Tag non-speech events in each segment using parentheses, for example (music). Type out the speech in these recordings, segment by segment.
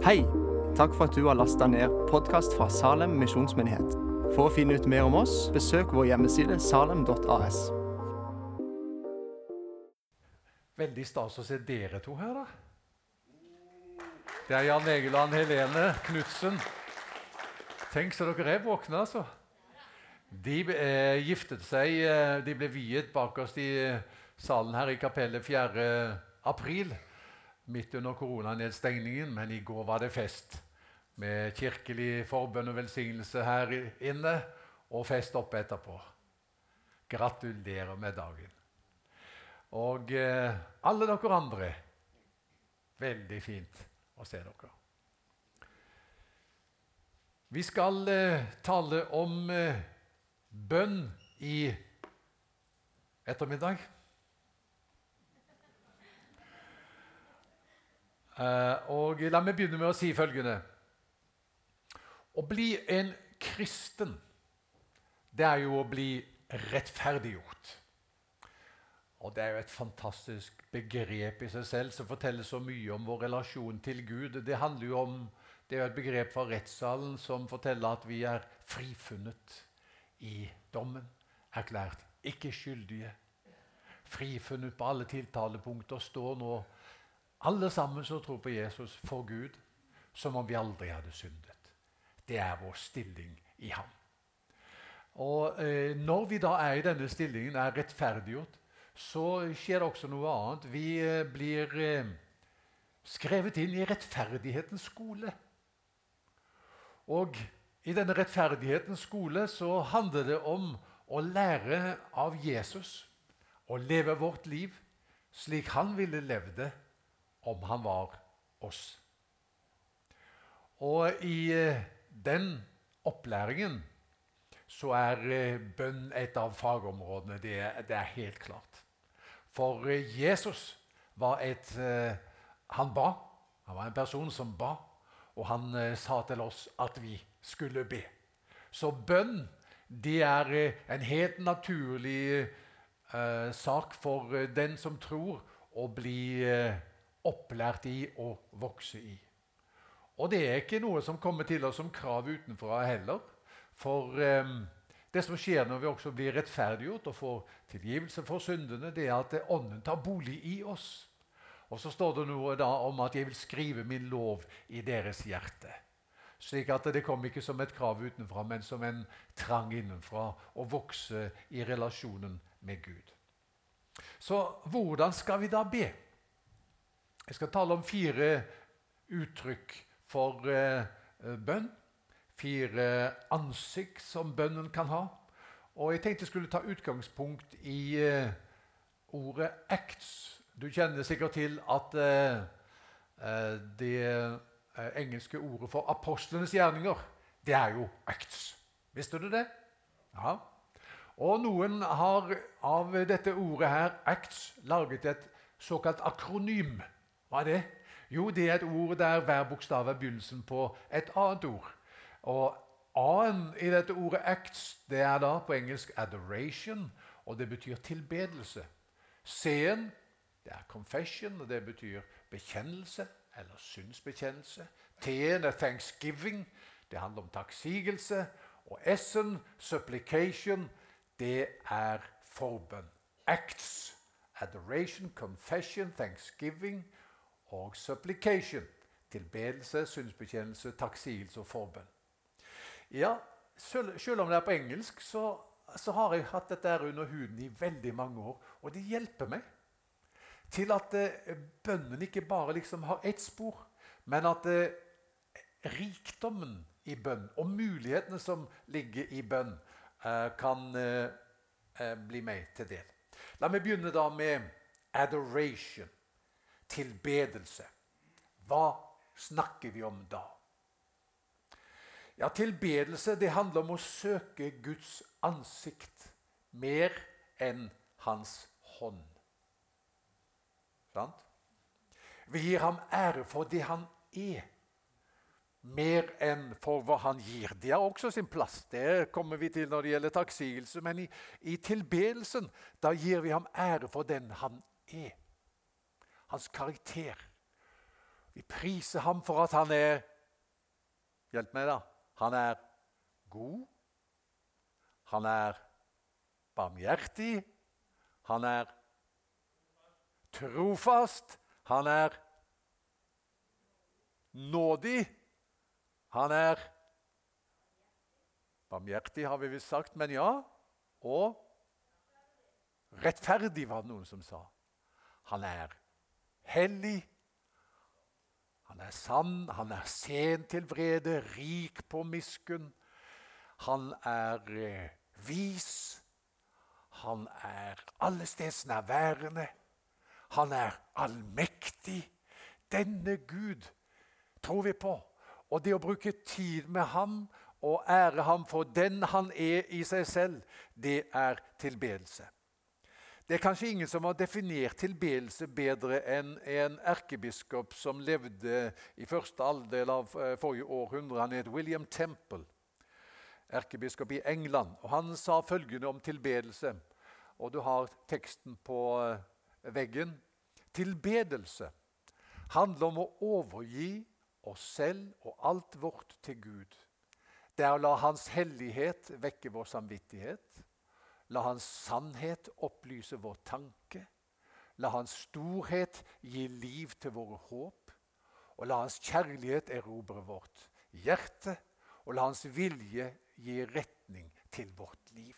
Hei! Takk for at du har lasta ned podkast fra Salem misjonsmyndighet. For å finne ut mer om oss, besøk vår hjemmeside salem.as. Veldig stas å se dere to her, da. Det er Jan Egeland, Helene Knutsen. Tenk så dere er våkne, altså. De eh, giftet seg eh, De ble viet bakerst i eh, salen her i kapellet 4. april, midt under koronanedstengningen. Men i går var det fest med kirkelig forbønn og velsignelse her inne, og fest oppe etterpå. Gratulerer med dagen. Og eh, alle dere andre Veldig fint å se dere. Vi skal eh, tale om eh, bønn i ettermiddag. Og La meg begynne med å si følgende. Å bli en kristen, det er jo å bli rettferdiggjort. Og Det er jo et fantastisk begrep i seg selv som forteller så mye om vår relasjon til Gud. Det handler jo om, det er jo et begrep fra rettssalen som forteller at vi er frifunnet i dommen. Erklært ikke skyldige. Frifunnet på alle tiltalepunkter. Står nå alle sammen som tror på Jesus, for Gud, som om vi aldri hadde syndet. Det er vår stilling i ham. Og eh, Når vi da er i denne stillingen, er rettferdiggjort, så skjer det også noe annet. Vi eh, blir eh, skrevet inn i rettferdighetens skole. Og i denne rettferdighetens skole så handler det om å lære av Jesus å leve vårt liv slik han ville levd det om han var oss. Og i eh, den opplæringen så er bønn et av fagområdene. Det det er helt klart. For eh, Jesus var et eh, Han ba. Han var en person som ba, og han eh, sa til oss at vi skulle be. Så bønn det er en helt naturlig eh, sak for den som tror, å bli eh, opplært i og vokse i. Og det er ikke noe som kommer til oss som krav utenfra heller. For eh, det som skjer når vi også blir rettferdiggjort og får tilgivelse for syndene, det er at Ånden tar bolig i oss. Og så står det noe da om at 'jeg vil skrive min lov i deres hjerte'. Slik at det kommer ikke som et krav utenfra, men som en trang innenfra å vokse i relasjonen med Gud. Så hvordan skal vi da be? Jeg skal tale om fire uttrykk for eh, bønn fire ansikt som bønnen kan ha. Og Jeg tenkte jeg skulle ta utgangspunkt i eh, ordet 'acts'. Du kjenner sikkert til at eh, uh, det engelske ordet for apostlenes gjerninger, det er jo 'acts'. Visste du det? Ja. Og noen har av dette ordet her, 'acts', laget et såkalt akronym. Hva er det? Jo, det er et ord der hver bokstav er begynnelsen på et annet ord. Og A-en i dette ordet 'acts' det er da på engelsk 'adoration', og det betyr tilbedelse. C-en det er 'confession', og det betyr bekjennelse eller synsbekjennelse. T-en er 'thanksgiving', det handler om takksigelse. Og S-en, 'supplication', det er forbønn. Acts, adoration, confession, thanksgiving og supplication. Tilbedelse, synsbekjennelse, takksigelse og forbønn. Ja, selv, om det er på engelsk, så, så har jeg hatt dette under huden i veldig mange år. Og det hjelper meg til at eh, bønnen ikke bare liksom har ett spor, men at eh, rikdommen i bønn og mulighetene som ligger i bønn, eh, kan eh, eh, bli meg til del. La meg begynne da med adoration, tilbedelse. Hva snakker vi om da? Ja, Tilbedelse det handler om å søke Guds ansikt mer enn Hans hånd. Sant? Vi gir ham ære for det han er, mer enn for hva han gir. Det har også sin plass. Det kommer vi til når det gjelder takksigelse. Men i, i tilbedelsen da gir vi ham ære for den han er. Hans karakter. Vi priser ham for at han er Hjelp meg, da. Han er god. Han er barmhjertig. Han er trofast. Han er nådig. Han er barmhjertig, har vi visst sagt, men ja. Og rettferdig, var det noen som sa. Han er hellig. Han er sann, han er sen til vrede, rik på miskunn. Han er eh, vis. Han er allestedsnærværende. Han er allmektig. Denne Gud tror vi på. Og det å bruke tid med ham og ære ham for den han er i seg selv, det er tilbedelse. Det er kanskje ingen som har definert tilbedelse bedre enn en erkebiskop som levde i første halvdel av eh, forrige århundre. Han het William Temple, erkebiskop i England. Og Han sa følgende om tilbedelse, og du har teksten på eh, veggen. Tilbedelse handler om å overgi oss selv og alt vårt til Gud. Det er å la Hans hellighet vekke vår samvittighet. La Hans sannhet opplyse vår tanke. La Hans storhet gi liv til våre håp. Og la Hans kjærlighet erobre vårt hjerte. Og la Hans vilje gi retning til vårt liv.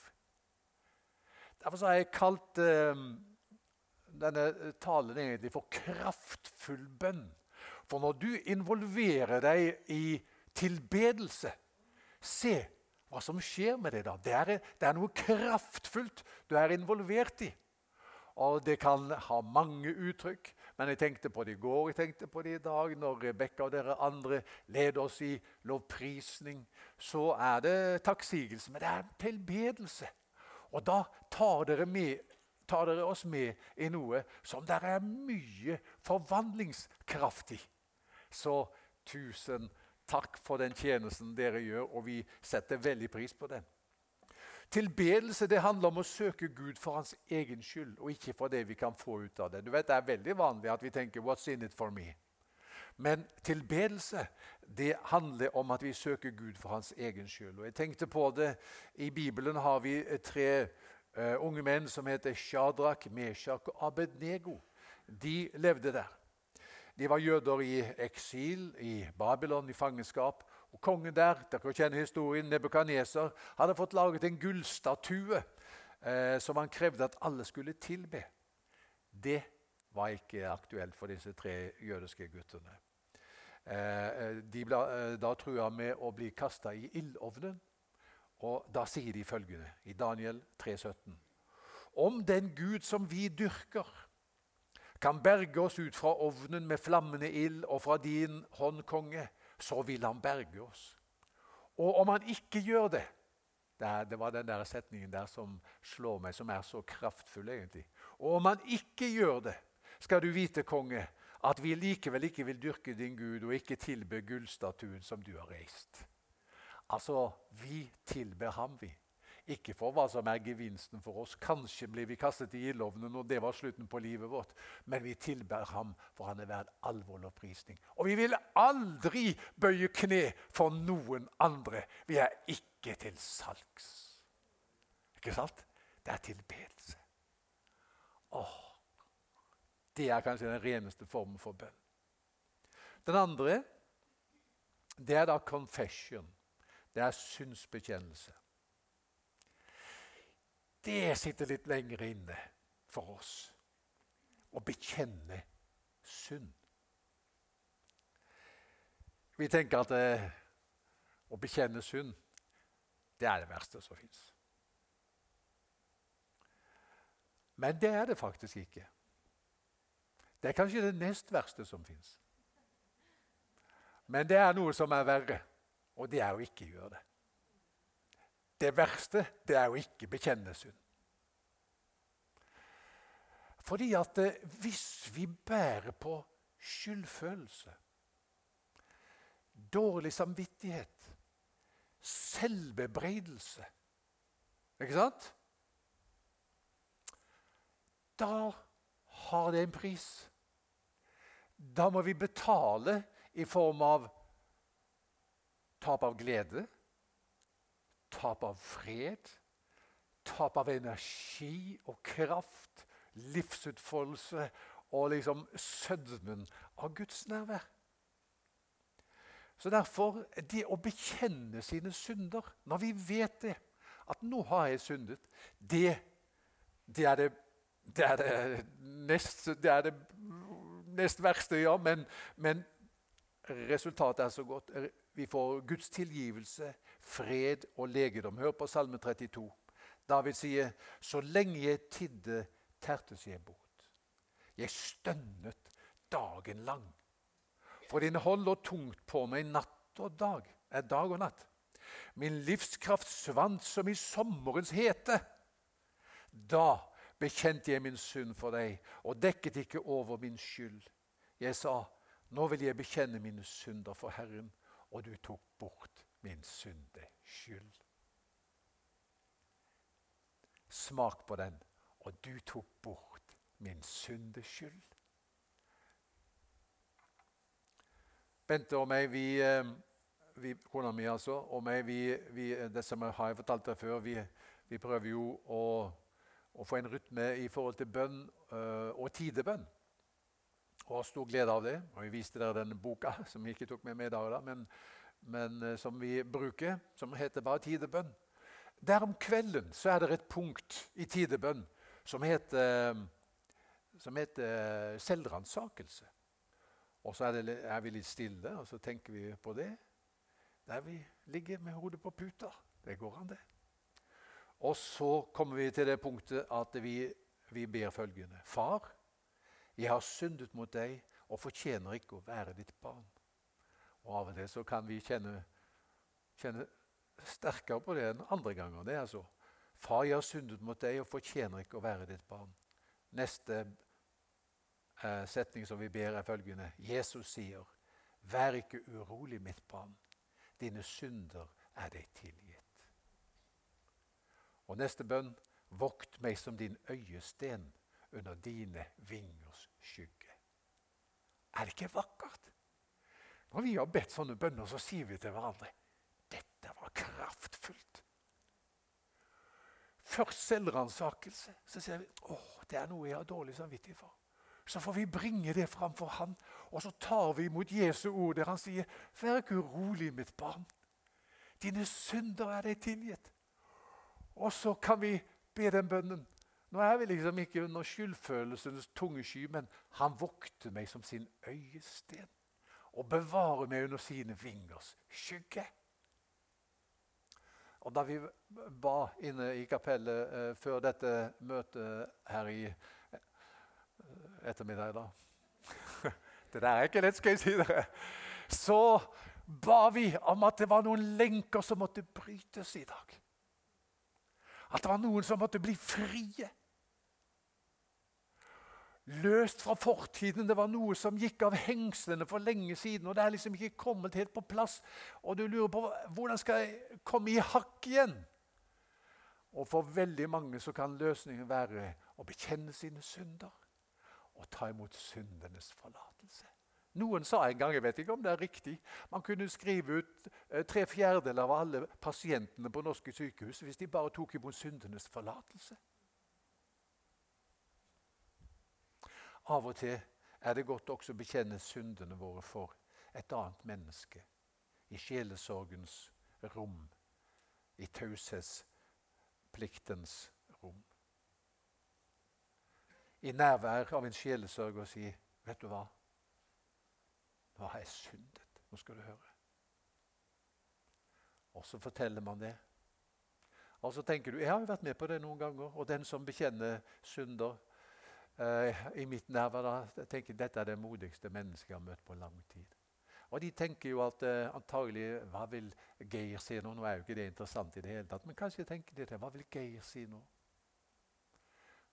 Derfor har jeg kalt eh, denne talen egentlig for kraftfull bønn. For når du involverer deg i tilbedelse, se hva som skjer med det da. Det er, det er noe kraftfullt du er involvert i. Og Det kan ha mange uttrykk, men jeg tenkte på det i går jeg tenkte på det i dag. Når Rebekka og dere andre leder oss i lovprisning, så er det takksigelse. Men det er tilbedelse. Og da tar dere med tar dere oss med i noe som der er mye forvandlingskraft i. Så tusen takk for den tjenesten dere gjør, og vi setter veldig pris på den. Tilbedelse det handler om å søke Gud for hans egen skyld, og ikke for det vi kan få ut av det. Du vet, Det er veldig vanlig at vi tenker 'What's in it for me?' Men tilbedelse det handler om at vi søker Gud for hans egen skyld. Og jeg tenkte på det, I Bibelen har vi tre uh, unge menn som heter Shadrach, Meshach og Abednego. De levde der. De var jøder i eksil i Babylon, i fangenskap. Og Kongen der dere kjenner historien, Nebukaneser, hadde fått laget en gullstatue eh, som han krevde at alle skulle tilbe. Det var ikke aktuelt for disse tre jødiske guttene. Eh, de ble eh, da trua med å bli kasta i ildovnen. Og Da sier de følgende i Daniel 3, 17. Om den Gud som vi dyrker, kan berge oss ut fra ovnen med flammende ild og fra din hånd, konge, så vil han berge oss. Og om han ikke gjør det Det, var den der setningen der som slår meg, som er så kraftfull, egentlig. Og om han ikke gjør det, skal du vite, konge, at vi likevel ikke vil dyrke din Gud og ikke tilbe gullstatuen som du har reist. Altså, vi tilber ham, vi. Ikke for hva som er gevinsten for oss. Kanskje blir vi kastet i ildovnen når det var slutten på livet vårt. Men vi tilber ham, for han er verd all vår lovprisning. Og vi vil aldri bøye kne for noen andre. Vi er ikke til salgs. Ikke sant? Det er tilbedelse. Åh, det er kanskje den reneste formen for bønn. Den andre, det er da confession. Det er synsbekjennelse. Det sitter litt lenger inne for oss å bekjenne synd. Vi tenker at eh, å bekjenne synd, det er det verste som fins. Men det er det faktisk ikke. Det er kanskje det nest verste som fins. Men det er noe som er verre. Og det er å ikke gjøre det. Det verste det er å ikke bekjenne synd. Fordi at eh, hvis vi bærer på skyldfølelse, dårlig samvittighet, selvbebreidelse Ikke sant? Da har det en pris. da må vi betale i form av tap av glede, tap av fred, tap av energi og kraft, livsutfoldelse og liksom sødmen av Guds nærvær. Så derfor, det å bekjenne sine synder, når vi vet det, at 'nå har jeg syndet', det, det er det, det, er det nest, det er det nest verste, ja. Men, men resultatet er så godt. Vi får Guds tilgivelse, fred og legedom. Hør på Salme 32. David sier, 'Så lenge jeg tidde, tertes jeg bort.' Jeg stønnet dagen lang. For din hånd lå tungt på meg natt og dag. Er dag og natt. Min livskraft svant som i sommerens hete. Da bekjente jeg min synd for deg og dekket ikke over min skyld. Jeg sa, nå vil jeg bekjenne mine synder for Herren, og du tok bort min syndeskyld. Smak på den, og du tok bort min syndeskyld. Bente og meg, vi, eh, vi kona mi altså, og meg, vi, vi, det som jeg har fortalt deg før, vi, vi prøver jo å, å, få en rytme i forhold til bønn øh, og tidebønn. Og har stor glede av det. Og Vi viste dere denne boka (laughs) som vi ikke tok med meg i dag, men, men øh, som vi bruker, som heter bare tidebønn. Der om kvelden så er det et punkt i tidebønn som heter, som heter selvransakelse. Og så er, det, er, vi litt stille, og så tenker vi på det. Der vi ligger med hodet på puta. Det går an, det. Og så kommer vi til det punktet at vi, vi ber følgende. Far, jeg har syndet mot deg og fortjener ikke å være ditt barn. Og Av og til så kan vi kjenne, kjenne sterkere på det enn andre ganger. Det er altså Far, jeg har syndet mot deg og fortjener ikke å være ditt barn. Neste eh, setning som vi ber, er følgende. Jesus sier, 'Vær ikke urolig, mitt barn. Dine synder er deg tilgitt.' Og neste bønn. Vokt meg som din øyesten under dine vingers skygge. Er det ikke vakkert? Når vi har bedt sånne bønner, så sier vi til hverandre dette var kraftfullt. Først selvransakelse. Så sier vi at det er noe jeg har dårlig samvittighet for så får vi bringe det framfor Han. Og så tar vi imot Jesu ord der han sier, 'Vær ikke urolig, mitt barn. Dine synder er deg tilgitt.' Og så kan vi be den bønnen. Nå er vi liksom ikke under skyldfølelsens tunge sky, men han vokter meg som sin øyesten og bevarer meg under sine vingers skygge. Og Da vi ba inne i kapellet eh, før dette møtet her i ettermiddag, da. (laughs) Det der er ikke lett, skal jeg si dere. Så ba vi om at det var noen lenker som måtte brytes i dag. At det var noen som måtte bli frie. Løst fra fortiden. Det var noe som gikk av hengslene for lenge siden. og Det er liksom ikke kommet helt på plass. Og du lurer på hvordan skal jeg komme i hakk igjen? Og For veldig mange så kan løsningen være å bekjenne sine synder og ta imot syndenes forlatelse. Noen sa en gang, jeg vet ikke om det er riktig, man kunne skrive ut eh, tre fjerdedeler av alle pasientene på norske sykehus hvis de bare tok imot syndenes forlatelse. Av og til er det godt også å bekjenne syndene våre for et annet menneske. I sjelesorgens rom, i taushetspliktens rom i nærvær av en sjelesørger si 'Vet du hva? Nå har jeg syndet.' Nå skal du høre. Og så forteller man det. Og så tenker du 'Jeg har jo vært med på det noen ganger.' Og den som bekjenner synder i mitt nærvær, da, tenker dette er det modigste mennesket jeg har møtt på lang tid. Og de tenker jo at uh, antagelig Hva vil Geir si nå? Nå er jo ikke det interessant i det hele tatt, men kanskje tenker de det. Hva vil Geir si nå?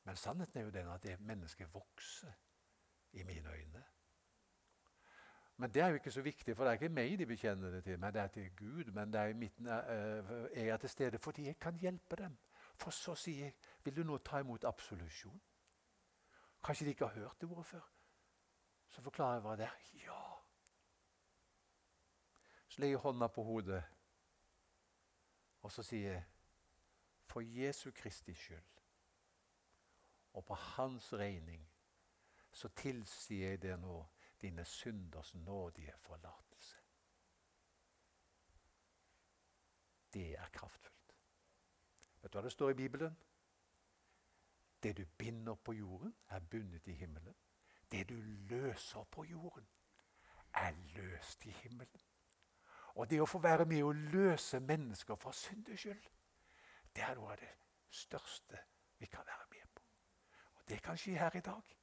Men sannheten er jo den at det mennesket vokser i mine øyne. Men det er jo ikke så viktig, for det er ikke meg de bekjenner det til, men det er til Gud. Men det er i midten uh, er jeg til stede fordi jeg kan hjelpe dem. For så sier jeg, vil du nå ta imot absolusjon? Kanskje de ikke har hørt det ordet før? Så forklarer jeg hva det er. Ja. Så legger jeg hånda på hodet, og så sier jeg For Jesu Kristi skyld og på hans regning så tilsier jeg deg nå dine synders nådige forlatelse. Det er kraftfullt. Vet du hva det står i Bibelen? Det du binder på jorden, er bundet i himmelen. Det du løser på jorden, er løst i himmelen. Og det å få være med å løse mennesker fra syndeskyld, det er noe av det største vi kan være med på. Og det kan skje her i dag.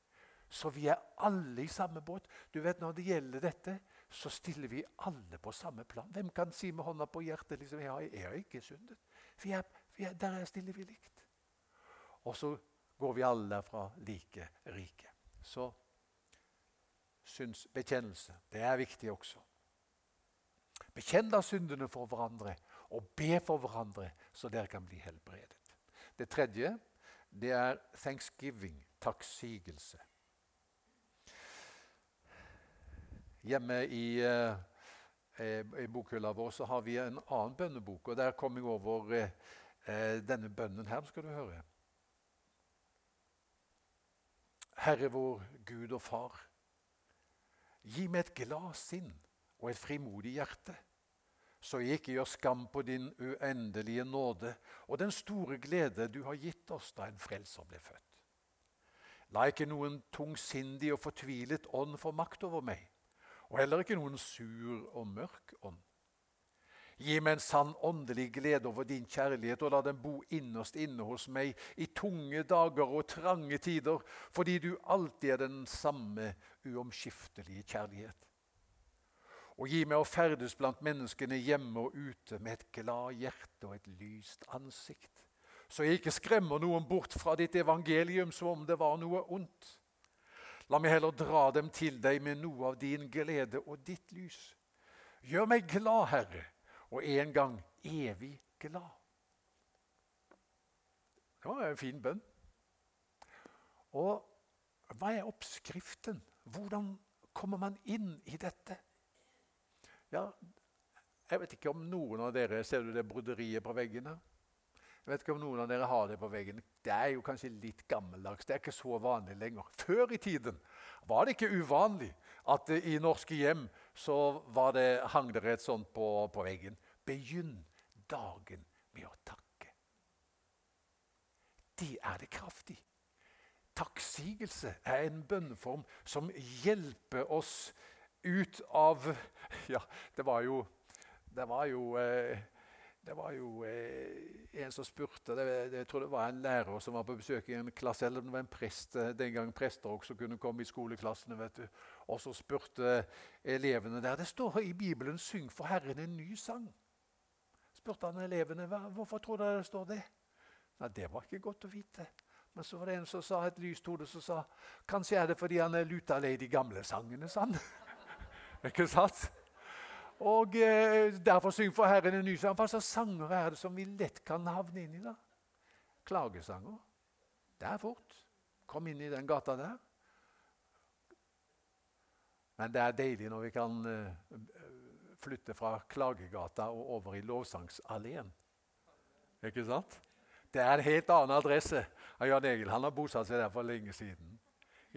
Så vi er alle i samme båt. Du vet, Når det gjelder dette, så stiller vi alle på samme plan. Hvem kan si med hånda på hjertet liksom, jeg, har, jeg har ikke syndet? Vi er, vi er, der stiller vi likt. Og så går vi alle fra like rike. Så synsbekjennelse, det er viktig også. Bekjenn da syndene for hverandre og be for hverandre, så dere kan bli helbredet. Det tredje det er thanksgiving, takksigelse. Hjemme i, eh, i bokhylla vår så har vi en annen bønnebok, og der kom jeg over eh, denne bønnen her. skal du høre. Herre vår Gud og Far. Gi meg et glad sinn og et frimodig hjerte, så jeg ikke gjør skam på din uendelige nåde og den store glede du har gitt oss da en frelser ble født. La ikke noen tungsindig og fortvilet ånd få makt over meg og heller ikke noen sur og mørk ånd. Gi meg en sann åndelig glede over din kjærlighet, og la den bo innerst inne hos meg i tunge dager og trange tider, fordi du alltid er den samme uomskiftelige kjærlighet. Og gi meg å ferdes blant menneskene hjemme og ute med et glad hjerte og et lyst ansikt, så jeg ikke skremmer noen bort fra ditt evangelium som om det var noe ondt. La meg heller dra dem til deg med noe av din glede og ditt lys. Gjør meg glad, Herre, og en gang evig glad. Det var en fin bønn. Og hva er oppskriften? Hvordan kommer man inn i dette? Ja, jeg vet ikke om noen av dere Ser du det broderiet på veggene? Jeg vet ikke om noen av dere har det på veggen. Det er jo kanskje litt gammeldags. Det er ikke så vanlig lenger. Før i tiden var det ikke uvanlig at i norske hjem så det, hang det et sånt på, på veggen. Begynn dagen med å takke. Det er det kraftig. Takksigelse er en bønneform som hjelper oss ut av (laughs) Ja, det var jo, det var jo eh, det var jo eh, en som spurte det, Jeg tror det var en lærer som var på besøk i en klasse, eller det var en prest eh, den gang prester også kunne komme i skoleklassene. vet du. Og så spurte elevene der Det står i Bibelen 'Syng for Herren en ny sang'. spurte han elevene hvorfor tror dere det står det. Nei, Det var ikke godt å vite. Men så var det en som sa et lyst hode som sa kanskje er det fordi han er luta lei de gamle sangene, sa han. (laughs) ikke sant? Og eh, Derfor syng for Herren en ny sang. Hva slags sanger er det som vi lett kan havne inn i? da? Klagesanger. Det er fort. Kom inn i den gata der. Men det er deilig når vi kan eh, flytte fra Klagegata og over i Lovsangsalleen. Ikke sant? Det er en helt annen adresse. av Jan Egil han har bosatt seg der for lenge siden.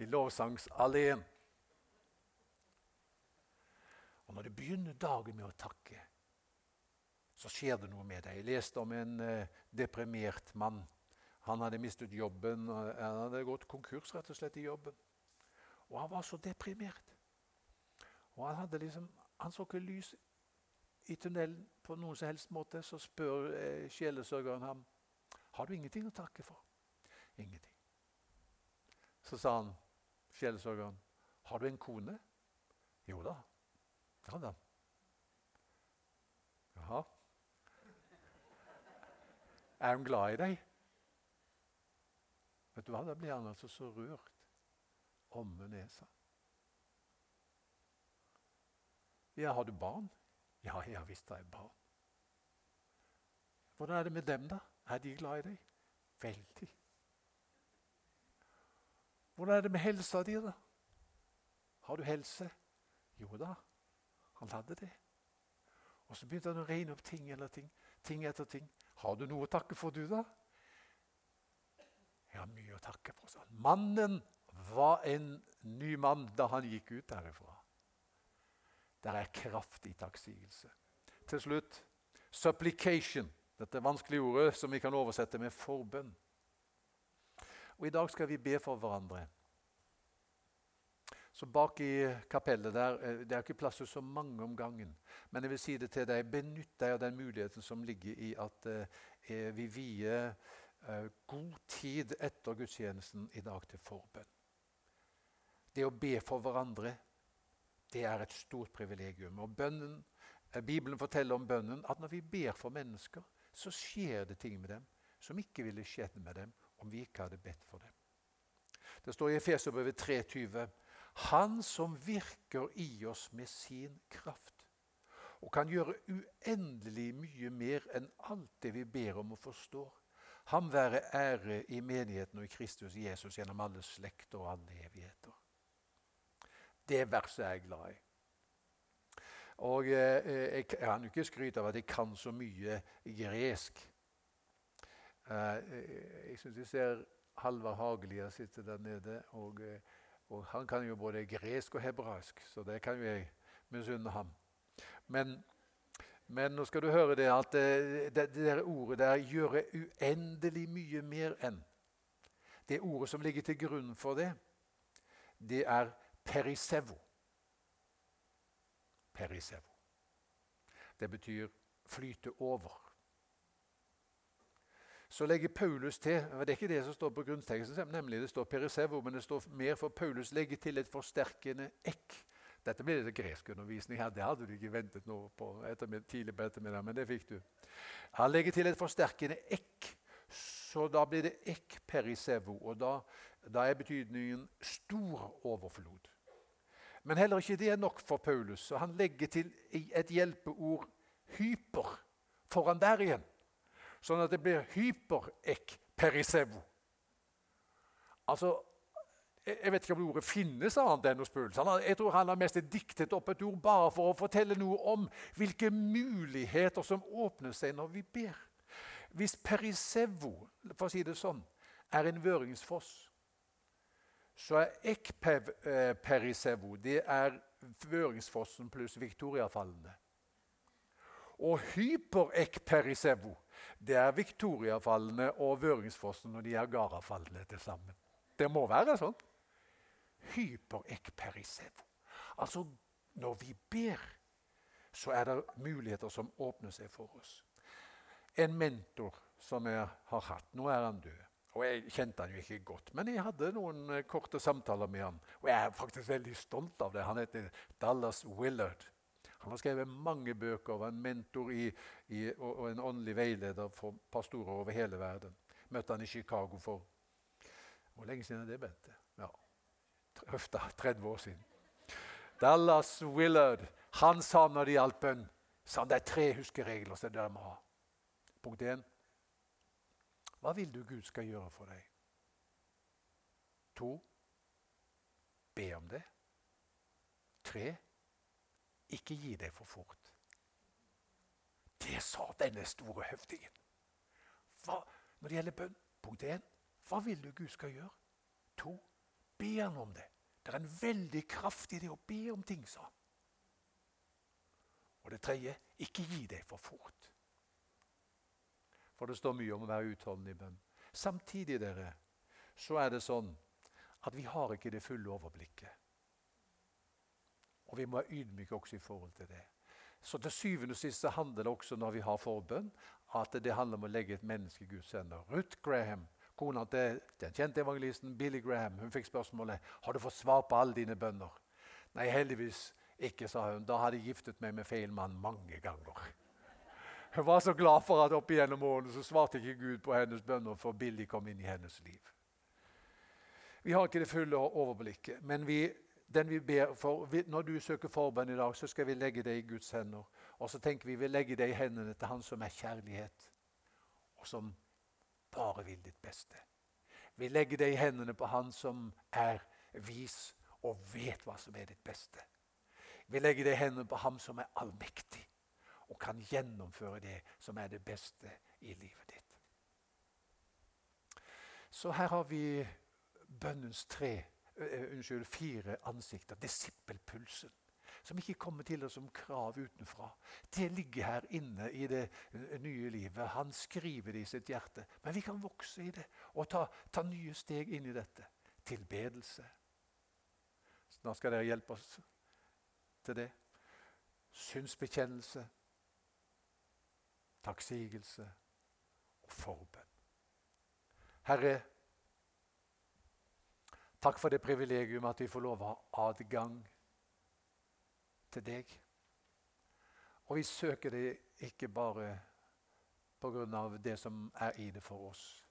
I Lovsangsalleen. Og når du begynner dagen med å takke, så skjer det noe med deg. Jeg leste om en eh, deprimert mann. Han hadde mistet jobben. Han hadde gått konkurs rett og slett i jobben. Og han var så deprimert. Og han, liksom, han så ikke lys i tunnelen på noen som helst måte. Så spør eh, sjelesørgeren ham har du ingenting å takke for. Ingenting. Så sa han, sjelesørgeren, har du en kone? Jo da, ja da. Jaha. Er hun glad i deg? Vet du hva, Da blir han altså så rørt omme nesa. Ja, har du barn? Ja, ja visst har jeg barn. Hvordan er det med dem, da? Er de glad i deg? Veldig. Hvordan er det med helsa di, da? Har du helse? Jo da, han hadde det. Og så begynte han å regne opp ting eller ting, ting etter ting. Har du noe å takke for, du, da? Jeg har mye å takke for. Sånn. Mannen var en ny mann da han gikk ut derifra. Der er kraftig takksigelse. Til slutt supplication. Dette vanskelige ordet som vi kan oversette med forbønn. Og I dag skal vi be for hverandre. Så Bak i kapellet der, eh, Det er ikke plass til så mange om gangen. Men jeg vil si det til deg, benytt deg av den muligheten som ligger i at eh, vi vier eh, god tid etter gudstjenesten i dag til forbønn. Det å be for hverandre det er et stort privilegium. Og bønnen, eh, Bibelen forteller om bønnen at når vi ber for mennesker, så skjer det ting med dem som ikke ville skjedd med dem om vi ikke hadde bedt for dem. Det står i Efeserbrevet 3,20.: Han som virker i oss med sin kraft og kan gjøre uendelig mye mer enn alt det vi ber om og forstår. Ham være ære i menigheten og i Kristus Jesus gjennom alle slekter og alle evigheter. Det verset er jeg glad i. Og eh, Jeg kan jo ikke skryte av at jeg kan så mye gresk. Eh, jeg syns jeg ser Halvard Hagelia sitte der nede. Og, eh, og, Han kan jo både gresk og hebraisk, så det kan jo jeg misunne ham. Men, men, nå skal du høre det at det, det, det ordet der 'gjøre uendelig mye mer enn' Det ordet som ligger til grunn for det, det er perisevo. Perisevo. Det betyr flyte over. Så legger Paulus til Det er ikke det som står på grunnteksten, nemlig det står perisevo, men det står mer for Paulus legger til et forsterkende ekk. Dette blir det greskundervisning her. Det hadde du ikke ventet nå på ettermiddag, tidlig på ettermiddag, men det fikk du. Han legger til et forsterkende ekk. Så da blir det ek perisevo, og da, da er betydningen stor overflod. Men heller ikke det er nok for Paulus, så han legger til et hjelpeord 'hyper' foran der igjen. Sånn at det blir hyper-ek perisevo. Altså, jeg vet ikke om ordet finnes annet enn hos Paulus. Jeg tror han har mest diktet opp et ord bare for å fortelle noe om hvilke muligheter som åpner seg når vi ber. Hvis perisevo for å si det sånn, er en vøringsfoss, så er ekperisevo det er Vøringsfossen pluss Viktoriafallene. Og hyperekperisevo det er Viktoriafallene og Vøringsfossen og Niagarafallene til sammen. Det må være sånn. Hyperekperisevo. Altså, når vi ber, så er det muligheter som åpner seg for oss. En mentor som jeg har hatt Nå er han død. Og Jeg kjente han jo ikke godt, men jeg hadde noen eh, korte samtaler med han. Og jeg er faktisk veldig stolt av det. Han heter Dallas Willard. Han har skrevet mange bøker, og var en mentor i, i, og, en åndelig veileder for pastorer over hele verden. Møtte han i Chicago for Hvor lenge siden er det, Bente? Ja, 30 år siden. Dallas Willard han sa når det gjaldt bønn, sa han det er tre huskeregler som dere må ha. Punkt 1. Hva vil du Gud skal gjøre for deg? To. Be om det. Tre. Ikke gi deg for fort. Det sa denne store høvdingen. Hva, når det gjelder bønn, punkt én Hva vil du Gud skal gjøre? To. Be han om det. Det er en veldig kraft i det å be om ting, sa han. Og det tredje ikke gi deg for fort. For det står mye om å være utholdende i bønn. Samtidig dere, så er det sånn at vi har ikke det fulle overblikket. Og vi må være ydmyke også i forhold til det. Så til syvende og sist handler det også når vi har forbønn, at det handler om å legge et menneske i Guds hender. Ruth Graham, kona til den kjente evangelisten Billy Graham, hun fikk spørsmålet har du fått svar på alle dine bønner. Nei, heldigvis ikke, sa hun. Da hadde jeg giftet meg med feil mann mange ganger. Hun var så glad for at opp igjennom årene så svarte ikke Gud på hennes bønner, for Billy kom inn i hennes liv. Vi har ikke det fulle overblikket, men vi, den vi ber for, vi, når du søker forbønn i dag, så skal vi legge det i Guds hender. Og så tenker vi vi legger det i hendene til Han som er kjærlighet, og som bare vil ditt beste. Vi legger det i hendene på Han som er vis og vet hva som er ditt beste. Vi legger det i hendene på ham som er allmektig og kan gjennomføre det som er det beste i livet ditt. Så her har vi bønnens tre, uh, unnskyld, fire ansikter. Disippelpulsen. Som ikke kommer til oss som krav utenfra. Det ligger her inne i det nye livet. Han skriver det i sitt hjerte. Men vi kan vokse i det og ta, ta nye steg inn i dette. Tilbedelse. Snart skal dere hjelpe oss til det. Synsbekjennelse, takksigelse og forbønn. Herre, takk for det privilegium at vi får lov å ha adgang til deg. Og vi søker det ikke bare pga. det som er i det for oss.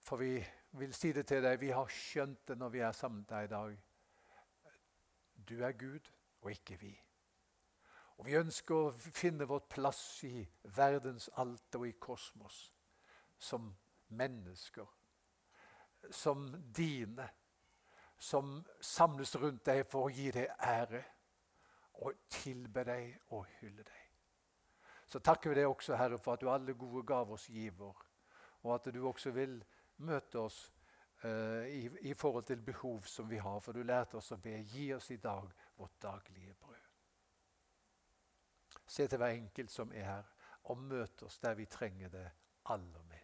For vi vil si det til deg, vi har skjønt det når vi er sammen der i dag. Du er Gud, og ikke vi. Og Vi ønsker å finne vårt plass i verdens alt og i kosmos som mennesker. Som dine. Som samles rundt deg for å gi deg ære og tilbe deg og hylle deg. Så takker vi deg også, Herre, for at du alle gode gav oss giver, og at du også vil møte oss uh, i, i, forhold til behov som vi har. For du lærte oss å be. Gi oss i dag vårt daglige. Se til hver enkelt som er her, og møt oss der vi trenger det aller mest.